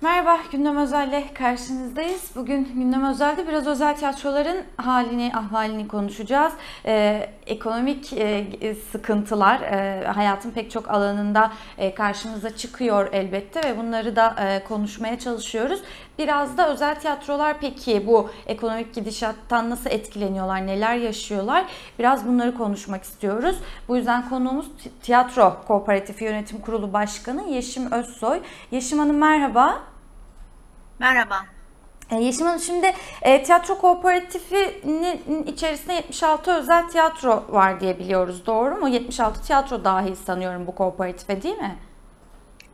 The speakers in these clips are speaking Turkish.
Merhaba, Gündem Özel'le karşınızdayız. Bugün Gündem Özel'de biraz özel tiyatroların halini, ahvalini konuşacağız. Ee, ekonomik e, sıkıntılar e, hayatın pek çok alanında e, karşımıza çıkıyor elbette ve bunları da e, konuşmaya çalışıyoruz. Biraz da özel tiyatrolar peki bu ekonomik gidişattan nasıl etkileniyorlar, neler yaşıyorlar? Biraz bunları konuşmak istiyoruz. Bu yüzden konuğumuz Tiyatro Kooperatifi Yönetim Kurulu Başkanı Yeşim Özsoy. Yeşim Hanım merhaba. Merhaba. E, Yeşim Hanım şimdi e, tiyatro kooperatifinin içerisinde 76 özel tiyatro var diye biliyoruz doğru mu? 76 tiyatro dahil sanıyorum bu kooperatife değil mi?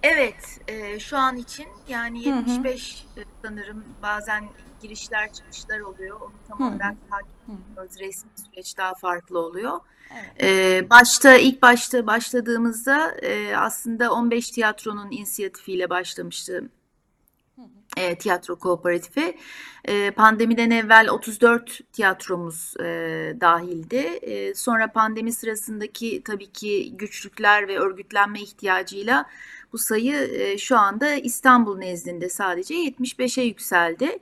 Evet, e, şu an için yani 75 e, sanırım bazen girişler çıkışlar oluyor. Onu tam Hı hı. olarak takip ediyoruz. Resmi süreç daha farklı oluyor. Evet. E, başta ilk başta başladığımızda e, aslında 15 tiyatronun inisiyatifiyle başlamıştı e, tiyatro kooperatifi. E, pandemiden evvel 34 tiyatromuz e, dahildi. E, sonra pandemi sırasındaki tabii ki güçlükler ve örgütlenme ihtiyacıyla bu sayı e, şu anda İstanbul nezdinde sadece 75'e yükseldi.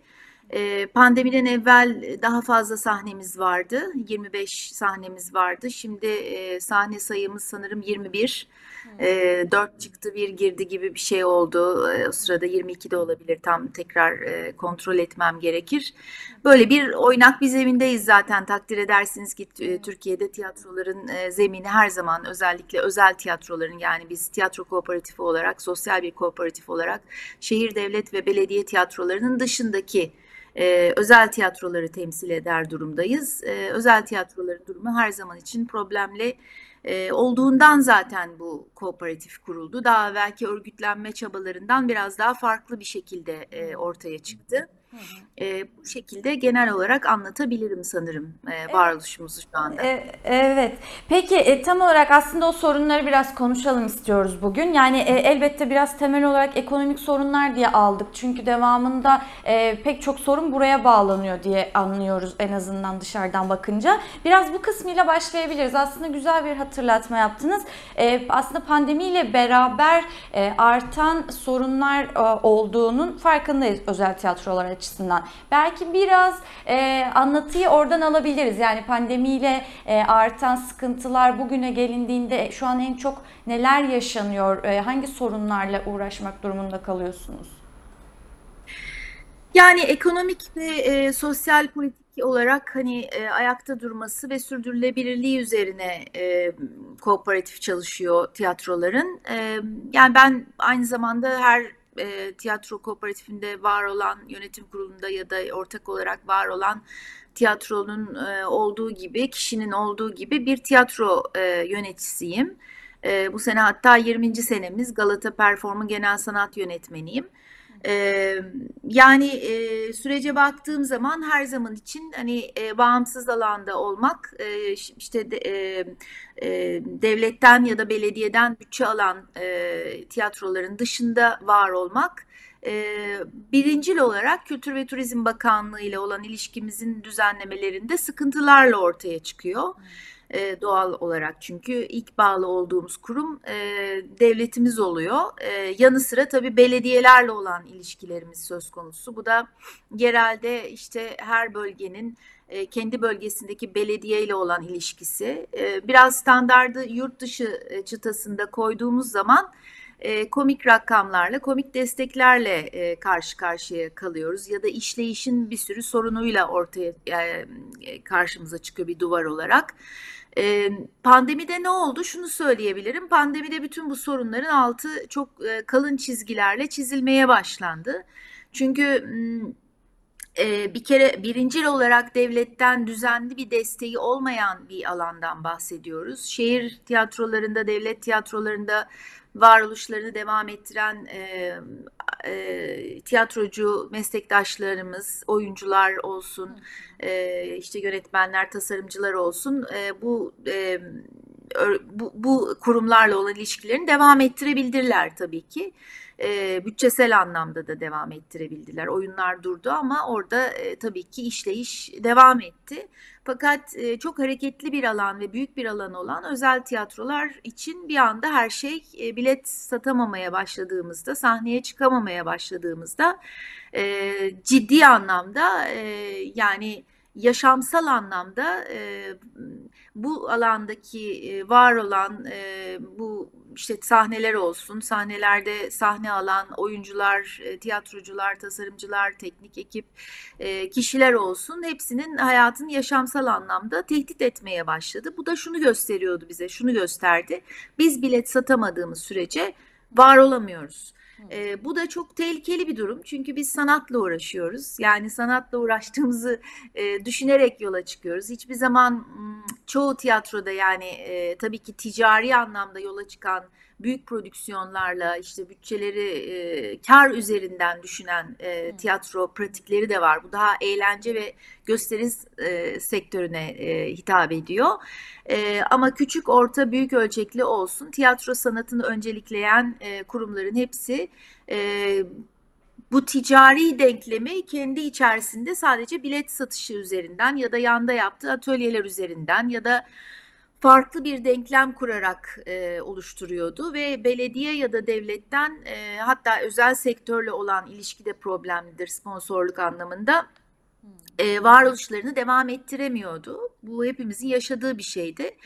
E, pandemiden evvel daha fazla sahnemiz vardı. 25 sahnemiz vardı. Şimdi e, sahne sayımız sanırım 21. E, 4 çıktı bir girdi gibi bir şey oldu. E, o sırada 22 de olabilir. Tam tekrar e, kontrol etmem gerekir. Böyle bir oynak bir zemindeyiz zaten. Takdir edersiniz ki e, Türkiye'de tiyatroların e, zemini her zaman özellikle özel tiyatroların yani biz tiyatro kooperatifi olarak, sosyal bir kooperatif olarak şehir, devlet ve belediye tiyatrolarının dışındaki e, özel tiyatroları temsil eder durumdayız. E, özel tiyatroların durumu her zaman için problemli e, olduğundan zaten bu kooperatif kuruldu. Daha belki örgütlenme çabalarından biraz daha farklı bir şekilde e, ortaya çıktı. E, bu şekilde genel olarak anlatabilirim sanırım e, varoluşumuzu şu anda. E, evet. Peki e, tam olarak aslında o sorunları biraz konuşalım istiyoruz bugün. Yani e, elbette biraz temel olarak ekonomik sorunlar diye aldık. Çünkü devamında e, pek çok sorun buraya bağlanıyor diye anlıyoruz en azından dışarıdan bakınca. Biraz bu kısmıyla başlayabiliriz. Aslında güzel bir hatırlatma yaptınız. E, aslında pandemiyle beraber e, artan sorunlar e, olduğunun farkındayız özel tiyatrolar açısından. Belki biraz e, anlatıyı oradan alabiliriz. Yani pandemiyle e, artan sıkıntılar bugüne gelindiğinde şu an en çok neler yaşanıyor? E, hangi sorunlarla uğraşmak durumunda kalıyorsunuz? Yani ekonomik ve e, sosyal politik olarak hani e, ayakta durması ve sürdürülebilirliği üzerine e, kooperatif çalışıyor tiyatroların. E, yani ben aynı zamanda her e, tiyatro kooperatifinde var olan yönetim kurulunda ya da ortak olarak var olan tiyatronun e, olduğu gibi kişinin olduğu gibi bir tiyatro e, yöneticisiyim. E, bu sene hatta 20. senemiz Galata Perform'un genel sanat yönetmeniyim. Ee, yani e, sürece baktığım zaman her zaman için hani e, bağımsız alanda olmak e, işte de, e, e, devletten ya da belediyeden bütçe alan e, tiyatroların dışında var olmak e, birincil olarak Kültür ve Turizm Bakanlığı ile olan ilişkimizin düzenlemelerinde sıkıntılarla ortaya çıkıyor. E, doğal olarak çünkü ilk bağlı olduğumuz kurum e, devletimiz oluyor. E, yanı sıra tabii belediyelerle olan ilişkilerimiz söz konusu. Bu da genelde işte her bölgenin e, kendi bölgesindeki belediye ile olan ilişkisi. E, biraz standardı yurt dışı e, çıtasında koyduğumuz zaman e, komik rakamlarla, komik desteklerle e, karşı karşıya kalıyoruz ya da işleyişin bir sürü sorunuyla ortaya e, karşımıza çıkıyor bir duvar olarak. E, pandemide ne oldu? Şunu söyleyebilirim. Pandemide bütün bu sorunların altı çok e, kalın çizgilerle çizilmeye başlandı. Çünkü e, bir kere birincil olarak devletten düzenli bir desteği olmayan bir alandan bahsediyoruz. Şehir tiyatrolarında, devlet tiyatrolarında varoluşlarını devam ettiren e, e, tiyatrocu meslektaşlarımız, oyuncular olsun, e, işte yönetmenler, tasarımcılar olsun, e, bu e, bu, bu kurumlarla olan ilişkilerini devam ettirebildirler tabii ki. E, bütçesel anlamda da devam ettirebildiler. Oyunlar durdu ama orada e, tabii ki işleyiş devam etti. Fakat e, çok hareketli bir alan ve büyük bir alan olan özel tiyatrolar için bir anda her şey e, bilet satamamaya başladığımızda, sahneye çıkamamaya başladığımızda e, ciddi anlamda e, yani yaşamsal anlamda e, bu alandaki e, var olan e, bu işte sahneler olsun, sahnelerde sahne alan oyuncular, e, tiyatrocular, tasarımcılar, teknik ekip, e, kişiler olsun hepsinin hayatını yaşamsal anlamda tehdit etmeye başladı. Bu da şunu gösteriyordu bize, şunu gösterdi. Biz bilet satamadığımız sürece var olamıyoruz. E, bu da çok tehlikeli bir durum çünkü biz sanatla uğraşıyoruz. Yani sanatla uğraştığımızı e, düşünerek yola çıkıyoruz. Hiçbir zaman çoğu tiyatroda yani e, tabii ki ticari anlamda yola çıkan büyük prodüksiyonlarla işte bütçeleri e, kar üzerinden düşünen e, tiyatro pratikleri de var. Bu daha eğlence ve gösteri e, sektörüne e, hitap ediyor. E, ama küçük, orta, büyük ölçekli olsun tiyatro sanatını öncelikleyen e, kurumların hepsi e, bu ticari denklemi kendi içerisinde sadece bilet satışı üzerinden ya da yanda yaptığı atölyeler üzerinden ya da farklı bir denklem kurarak e, oluşturuyordu ve belediye ya da devletten e, hatta özel sektörle olan ilişki de problemlidir sponsorluk anlamında e, varoluşlarını devam ettiremiyordu. Bu hepimizin yaşadığı bir şeydi.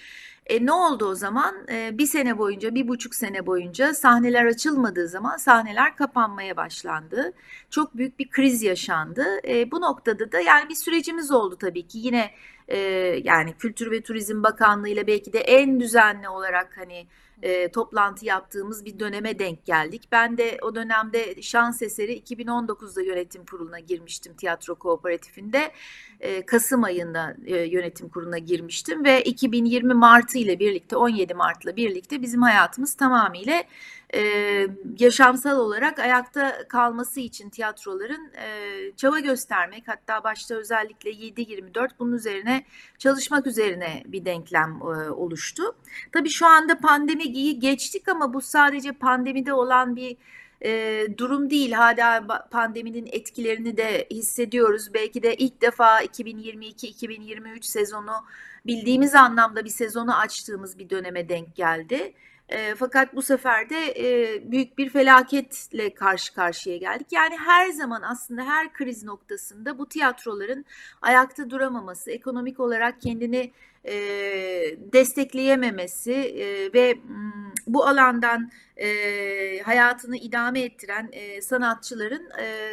E, ne oldu o zaman? E, bir sene boyunca, bir buçuk sene boyunca sahneler açılmadığı zaman sahneler kapanmaya başlandı. Çok büyük bir kriz yaşandı. E, bu noktada da yani bir sürecimiz oldu tabii ki. Yine yani Kültür ve Turizm Bakanlığı ile belki de en düzenli olarak hani e, toplantı yaptığımız bir döneme denk geldik. Ben de o dönemde şans eseri 2019'da yönetim kuruluna girmiştim tiyatro kooperatifinde. E, Kasım ayında e, yönetim kuruluna girmiştim ve 2020 Martı ile birlikte 17 Mart'la birlikte bizim hayatımız tamamıyla e, yaşamsal olarak ayakta kalması için tiyatroların e, çaba göstermek hatta başta özellikle 7-24 bunun üzerine çalışmak üzerine bir denklem e, oluştu. Tabii şu anda pandemiyi geçtik ama bu sadece pandemide olan bir e, durum değil. Hala pandeminin etkilerini de hissediyoruz. Belki de ilk defa 2022-2023 sezonu bildiğimiz anlamda bir sezonu açtığımız bir döneme denk geldi. E, fakat bu sefer de e, büyük bir felaketle karşı karşıya geldik. Yani her zaman aslında her kriz noktasında bu tiyatroların ayakta duramaması, ekonomik olarak kendini e, destekleyememesi e, ve bu alandan e, hayatını idame ettiren e, sanatçıların e,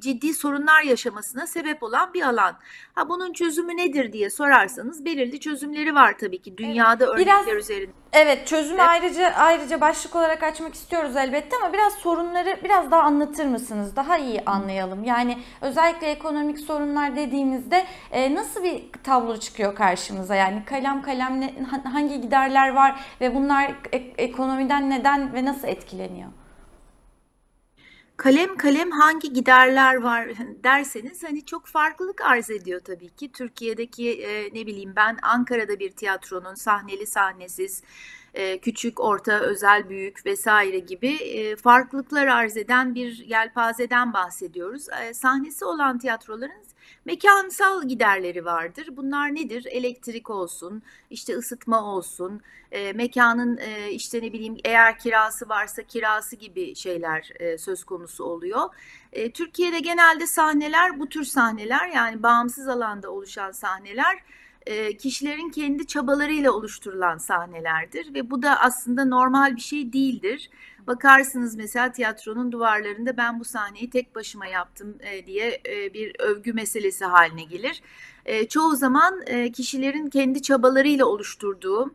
ciddi sorunlar yaşamasına sebep olan bir alan. Ha bunun çözümü nedir diye sorarsanız belirli çözümleri var tabii ki dünyada evet, örnekler biraz, üzerinde. Evet, çözümü evet. ayrıca ayrıca başlık olarak açmak istiyoruz elbette ama biraz sorunları biraz daha anlatır mısınız? Daha iyi anlayalım. Yani özellikle ekonomik sorunlar dediğimizde e, nasıl bir tablo çıkıyor karşımıza? Yani kalem kalem ne, hangi giderler var ve bunlar ek, ekonomiden neden ve nasıl etkileniyor? Kalem kalem hangi giderler var derseniz hani çok farklılık arz ediyor tabii ki. Türkiye'deki e, ne bileyim ben Ankara'da bir tiyatronun sahneli sahnesiz küçük, orta, özel, büyük vesaire gibi e, farklılıklar arz eden bir yelpazeden bahsediyoruz. E, sahnesi olan tiyatroların mekansal giderleri vardır. Bunlar nedir? Elektrik olsun, işte ısıtma olsun, e, mekanın e, işte ne bileyim eğer kirası varsa kirası gibi şeyler e, söz konusu oluyor. E, Türkiye'de genelde sahneler bu tür sahneler yani bağımsız alanda oluşan sahneler kişilerin kendi çabalarıyla oluşturulan sahnelerdir ve bu da aslında normal bir şey değildir. Bakarsınız mesela tiyatronun duvarlarında ben bu sahneyi tek başıma yaptım diye bir övgü meselesi haline gelir. Çoğu zaman kişilerin kendi çabalarıyla oluşturduğu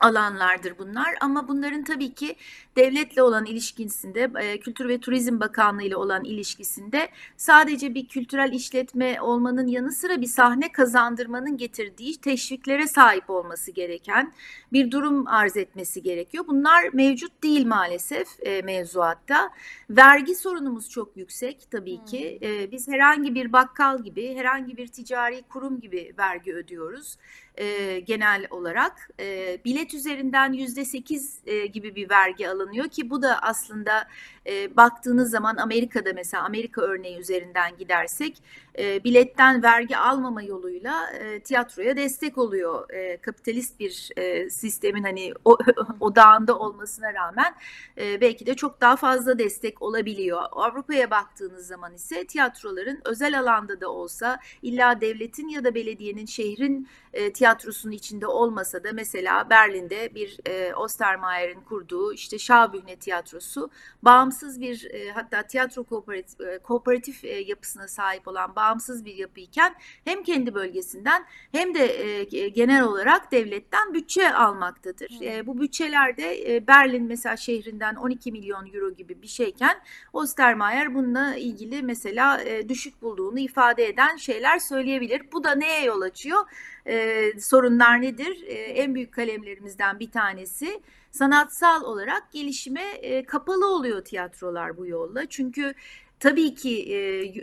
alanlardır bunlar ama bunların tabii ki devletle olan ilişkisinde, e, Kültür ve Turizm Bakanlığı ile olan ilişkisinde sadece bir kültürel işletme olmanın yanı sıra bir sahne kazandırmanın getirdiği teşviklere sahip olması gereken bir durum arz etmesi gerekiyor. Bunlar mevcut değil maalesef e, mevzuatta. Vergi sorunumuz çok yüksek tabii ki. E, biz herhangi bir bakkal gibi, herhangi bir ticari kurum gibi vergi ödüyoruz e, genel olarak. E, bilet üzerinden yüzde sekiz e, gibi bir vergi alınıyor ki bu da aslında e, baktığınız zaman Amerika'da mesela Amerika örneği üzerinden gidersek e, biletten vergi almama yoluyla e, tiyatroya destek oluyor. E, kapitalist bir e, sistemin hani o, odağında olmasına rağmen e, belki de çok daha fazla destek olabiliyor. Avrupa'ya baktığınız zaman ise tiyatroların özel alanda da olsa illa devletin ya da belediyenin şehrin e, tiyatrosunun içinde olmasa da mesela Berlin'de bir e, Ostermayer'in kurduğu işte Schaubühne tiyatrosu bağımsız bir e, hatta tiyatro kooperatif, e, kooperatif e, yapısına sahip olan bağımsız bir yapıyken hem kendi bölgesinden hem de e, genel olarak devletten bütçe almaktadır. E, bu bütçelerde e, Berlin mesela şehrinden 12 milyon euro gibi bir şeyken Ostermayer bununla ilgili mesela e, düşük bulduğunu ifade eden şeyler söyleyebilir. Bu da neye yol açıyor? E, sorunlar nedir? E, en büyük kalemlerimizden bir tanesi sanatsal olarak gelişime e, kapalı oluyor tiyatrolar bu yolla. Çünkü Tabii ki e,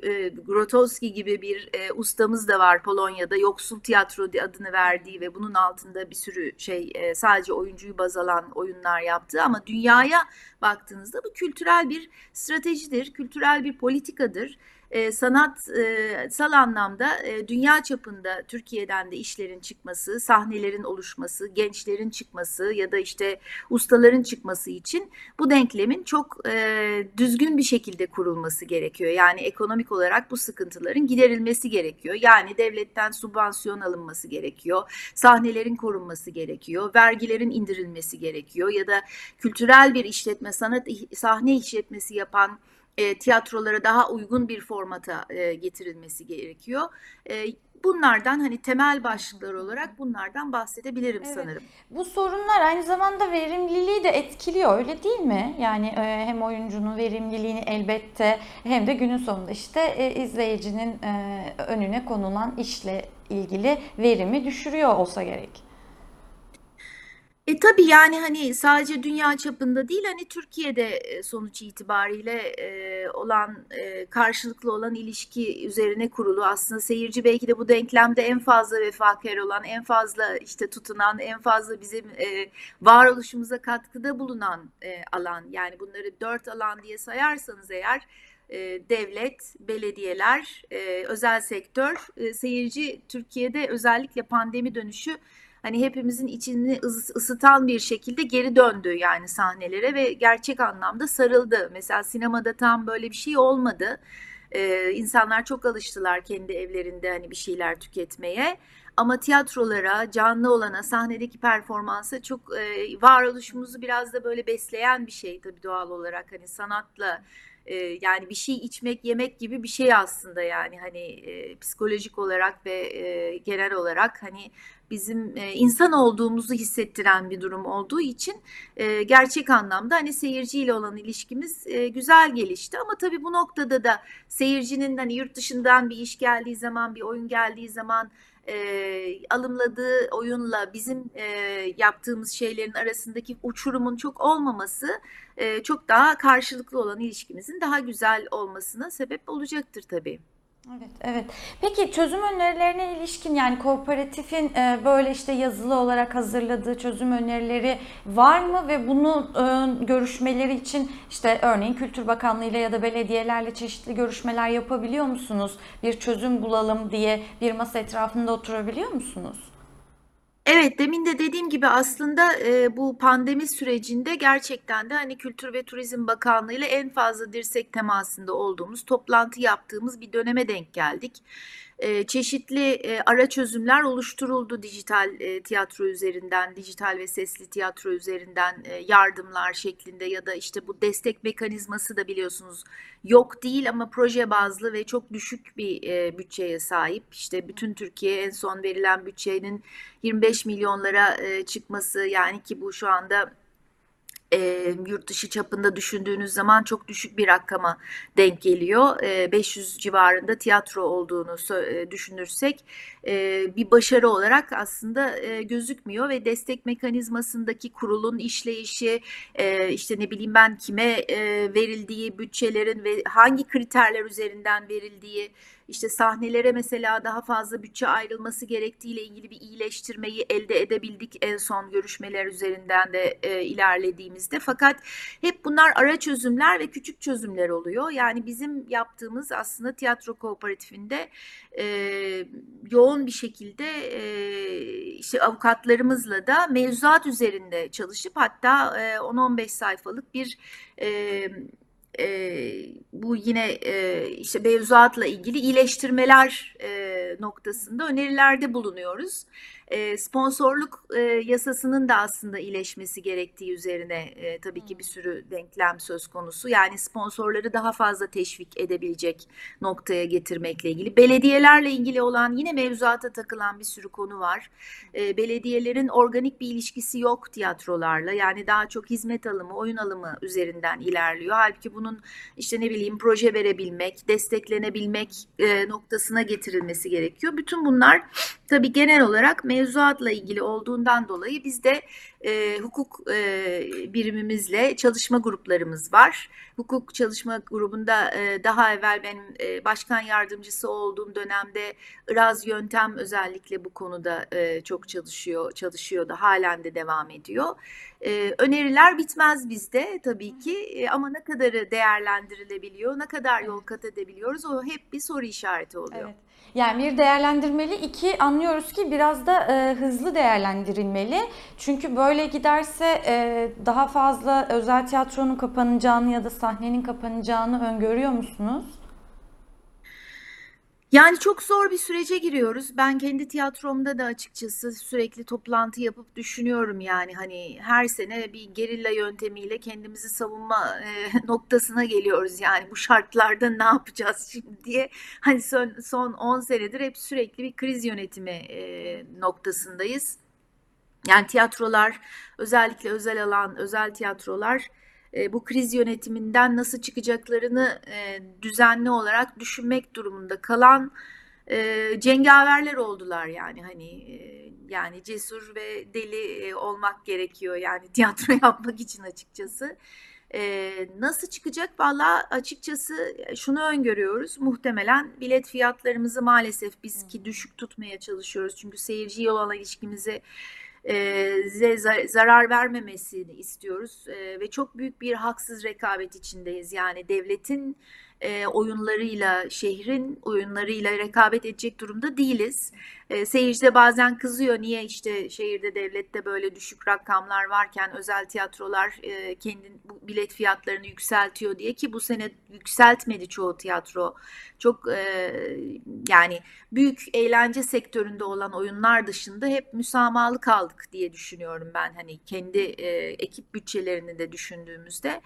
e, Grotowski gibi bir e, ustamız da var Polonya'da yoksul tiyatro adını verdiği ve bunun altında bir sürü şey e, sadece oyuncuyu baz alan oyunlar yaptı ama dünyaya baktığınızda bu kültürel bir stratejidir, kültürel bir politikadır e, sanatsal anlamda e, dünya çapında Türkiye'den de işlerin çıkması, sahnelerin oluşması, gençlerin çıkması ya da işte ustaların çıkması için bu denklemin çok e, düzgün bir şekilde kurulması gerekiyor. Yani ekonomik olarak bu sıkıntıların giderilmesi gerekiyor. Yani devletten subvansiyon alınması gerekiyor, sahnelerin korunması gerekiyor, vergilerin indirilmesi gerekiyor ya da kültürel bir işletme, sanat sahne işletmesi yapan e, tiyatrolara daha uygun bir formata e, getirilmesi gerekiyor. E, bunlardan hani temel başlıklar olarak bunlardan bahsedebilirim Evet. sanırım. Bu sorunlar aynı zamanda verimliliği de etkiliyor, öyle değil mi? Yani e, hem oyuncunun verimliliğini elbette hem de günün sonunda işte e, izleyicinin e, önüne konulan işle ilgili verimi düşürüyor olsa gerek. E tabii yani hani sadece dünya çapında değil hani Türkiye'de e, sonuç itibariyle e, olan e, karşılıklı olan ilişki üzerine kurulu aslında seyirci belki de bu denklemde en fazla vefakar olan en fazla işte tutunan en fazla bizim e, varoluşumuza katkıda bulunan e, alan yani bunları dört alan diye sayarsanız eğer e, devlet, belediyeler, e, özel sektör, e, seyirci Türkiye'de özellikle pandemi dönüşü hani hepimizin içini ıs- ısıtan bir şekilde geri döndü yani sahnelere ve gerçek anlamda sarıldı. Mesela sinemada tam böyle bir şey olmadı. Ee, insanlar çok alıştılar kendi evlerinde hani bir şeyler tüketmeye. Ama tiyatrolara, canlı olana, sahnedeki performansa çok e, varoluşumuzu biraz da böyle besleyen bir şey tabii doğal olarak hani sanatla e, yani bir şey içmek, yemek gibi bir şey aslında yani. Hani e, psikolojik olarak ve e, genel olarak hani bizim e, insan olduğumuzu hissettiren bir durum olduğu için e, gerçek anlamda hani seyirciyle olan ilişkimiz e, güzel gelişti. Ama tabii bu noktada da seyircinin hani yurt dışından bir iş geldiği zaman bir oyun geldiği zaman e, alımladığı oyunla bizim e, yaptığımız şeylerin arasındaki uçurumun çok olmaması e, çok daha karşılıklı olan ilişkimizin daha güzel olmasına sebep olacaktır tabii. Evet, evet. Peki çözüm önerilerine ilişkin yani kooperatifin e, böyle işte yazılı olarak hazırladığı çözüm önerileri var mı ve bunu e, görüşmeleri için işte örneğin Kültür Bakanlığı ile ya da belediyelerle çeşitli görüşmeler yapabiliyor musunuz? Bir çözüm bulalım diye bir masa etrafında oturabiliyor musunuz? Evet, demin de dediğim gibi aslında e, bu pandemi sürecinde gerçekten de hani Kültür ve Turizm Bakanlığı ile en fazla dirsek temasında olduğumuz, toplantı yaptığımız bir döneme denk geldik. E, çeşitli e, ara çözümler oluşturuldu dijital e, tiyatro üzerinden, dijital ve sesli tiyatro üzerinden e, yardımlar şeklinde ya da işte bu destek mekanizması da biliyorsunuz yok değil ama proje bazlı ve çok düşük bir bütçeye sahip. İşte bütün Türkiye en son verilen bütçenin 25 milyonlara çıkması yani ki bu şu anda e, yurt dışı çapında düşündüğünüz zaman çok düşük bir rakama denk geliyor. E, 500 civarında tiyatro olduğunu e, düşünürsek e, bir başarı olarak aslında e, gözükmüyor ve destek mekanizmasındaki kurulun işleyişi, e, işte ne bileyim ben kime e, verildiği, bütçelerin ve hangi kriterler üzerinden verildiği işte sahnelere mesela daha fazla bütçe ayrılması gerektiğiyle ilgili bir iyileştirmeyi elde edebildik en son görüşmeler üzerinden de e, ilerlediğimizde. Fakat hep bunlar ara çözümler ve küçük çözümler oluyor. Yani bizim yaptığımız aslında tiyatro kooperatifinde e, yoğun bir şekilde e, işte avukatlarımızla da mevzuat üzerinde çalışıp hatta e, 10-15 sayfalık bir e, e, bu yine e, işte mevzuatla ilgili iyileştirmeler e, noktasında önerilerde bulunuyoruz. E, sponsorluk e, yasasının da aslında iyileşmesi gerektiği üzerine e, tabii ki bir sürü denklem söz konusu. Yani sponsorları daha fazla teşvik edebilecek noktaya getirmekle ilgili. Belediyelerle ilgili olan yine mevzuata takılan bir sürü konu var. E, belediyelerin organik bir ilişkisi yok tiyatrolarla. Yani daha çok hizmet alımı, oyun alımı üzerinden ilerliyor. Halbuki bunun işte ne bileyim proje verebilmek, desteklenebilmek e, noktasına getirilmesi gerekiyor. Bütün bunlar tabii genel olarak mevzuatla ilgili olduğundan dolayı bizde e, hukuk e, birimimizle çalışma gruplarımız var. Hukuk çalışma grubunda e, daha evvel benim e, başkan yardımcısı olduğum dönemde Iraz Yöntem özellikle bu konuda e, çok çalışıyor, çalışıyordu. Halen de devam ediyor. E, öneriler bitmez bizde tabii ki e, ama ne kadarı değerlendirilebiliyor, ne kadar yol kat edebiliyoruz o hep bir soru işareti oluyor. Evet. Yani bir değerlendirmeli, iki anlıyoruz ki biraz da e, hızlı değerlendirilmeli. Çünkü böyle giderse e, daha fazla özel tiyatronun kapanacağını ya da sahnenin kapanacağını öngörüyor musunuz? Yani çok zor bir sürece giriyoruz. Ben kendi tiyatromda da açıkçası sürekli toplantı yapıp düşünüyorum yani hani her sene bir gerilla yöntemiyle kendimizi savunma e, noktasına geliyoruz. Yani bu şartlarda ne yapacağız şimdi diye hani son, son 10 senedir hep sürekli bir kriz yönetimi e, noktasındayız. Yani tiyatrolar özellikle özel alan, özel tiyatrolar bu kriz yönetiminden nasıl çıkacaklarını e, düzenli olarak düşünmek durumunda kalan e, cengaverler oldular yani hani e, yani cesur ve deli e, olmak gerekiyor yani tiyatro yapmak için açıkçası. E, nasıl çıkacak? Valla açıkçası şunu öngörüyoruz. Muhtemelen bilet fiyatlarımızı maalesef biz ki düşük tutmaya çalışıyoruz. Çünkü seyirciye olan ilişkimizi e, zarar vermemesini istiyoruz e, ve çok büyük bir haksız rekabet içindeyiz. Yani devletin e, oyunlarıyla, şehrin oyunlarıyla rekabet edecek durumda değiliz. E, seyirci de bazen kızıyor. Niye işte şehirde, devlette böyle düşük rakamlar varken özel tiyatrolar e, kendi bilet fiyatlarını yükseltiyor diye ki bu sene yükseltmedi çoğu tiyatro. Çok e, yani büyük eğlence sektöründe olan oyunlar dışında hep müsamahalı kaldık diye düşünüyorum ben. Hani kendi e, ekip bütçelerini de düşündüğümüzde.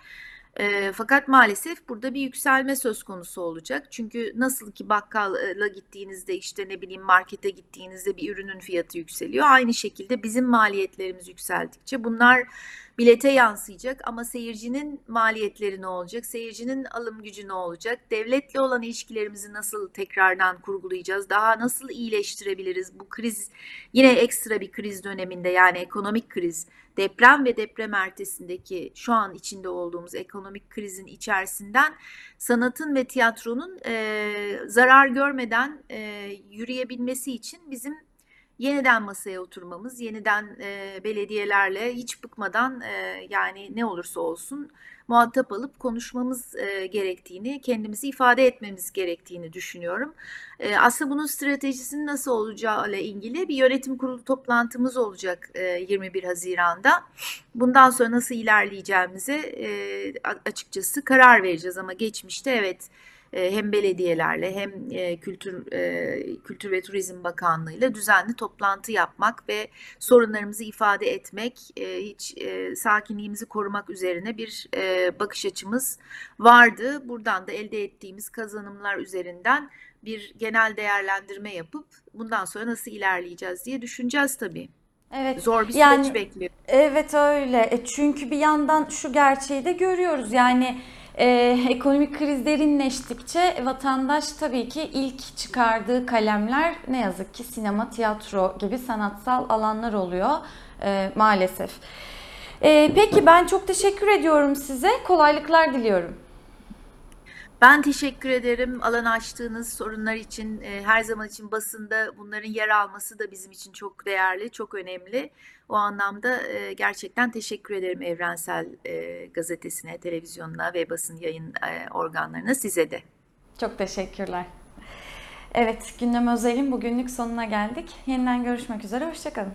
E, fakat maalesef burada bir yükselme söz konusu olacak. Çünkü nasıl ki bakkala gittiğinizde işte ne bileyim markete gittiğinizde bir ürünün fiyatı yükseliyor. Aynı şekilde bizim maliyetlerimiz yükseldikçe bunlar bilete yansıyacak ama seyircinin maliyetleri ne olacak? Seyircinin alım gücü ne olacak? Devletle olan ilişkilerimizi nasıl tekrardan kurgulayacağız? Daha nasıl iyileştirebiliriz? Bu kriz yine ekstra bir kriz döneminde yani ekonomik kriz, deprem ve deprem ertesindeki şu an içinde olduğumuz ekonomik krizin içerisinden sanatın ve tiyatronun e, zarar görmeden e, yürüyebilmesi için bizim yeniden masaya oturmamız, yeniden e, belediyelerle hiç bıkmadan e, yani ne olursa olsun muhatap alıp konuşmamız e, gerektiğini, kendimizi ifade etmemiz gerektiğini düşünüyorum. E, aslında bunun stratejisinin nasıl olacağı ile ilgili bir yönetim kurulu toplantımız olacak e, 21 Haziran'da. Bundan sonra nasıl ilerleyeceğimize e, açıkçası karar vereceğiz ama geçmişte evet hem belediyelerle hem e, Kültür e, Kültür ve Turizm Bakanlığı'yla düzenli toplantı yapmak ve sorunlarımızı ifade etmek, e, hiç e, sakinliğimizi korumak üzerine bir e, bakış açımız vardı. Buradan da elde ettiğimiz kazanımlar üzerinden bir genel değerlendirme yapıp bundan sonra nasıl ilerleyeceğiz diye düşüneceğiz tabii. Evet. Zor bir süreç Yani bekliyor. Evet öyle. E, çünkü bir yandan şu gerçeği de görüyoruz. Yani e, ekonomik kriz derinleştikçe vatandaş tabii ki ilk çıkardığı kalemler ne yazık ki sinema, tiyatro gibi sanatsal alanlar oluyor e, maalesef. E, peki ben çok teşekkür ediyorum size. Kolaylıklar diliyorum. Ben teşekkür ederim alan açtığınız sorunlar için. E, her zaman için basında bunların yer alması da bizim için çok değerli, çok önemli. O anlamda e, gerçekten teşekkür ederim Evrensel e, Gazetesi'ne, televizyonuna ve basın yayın e, organlarına size de. Çok teşekkürler. Evet, gündem özelin bugünlük sonuna geldik. Yeniden görüşmek üzere. Hoşçakalın.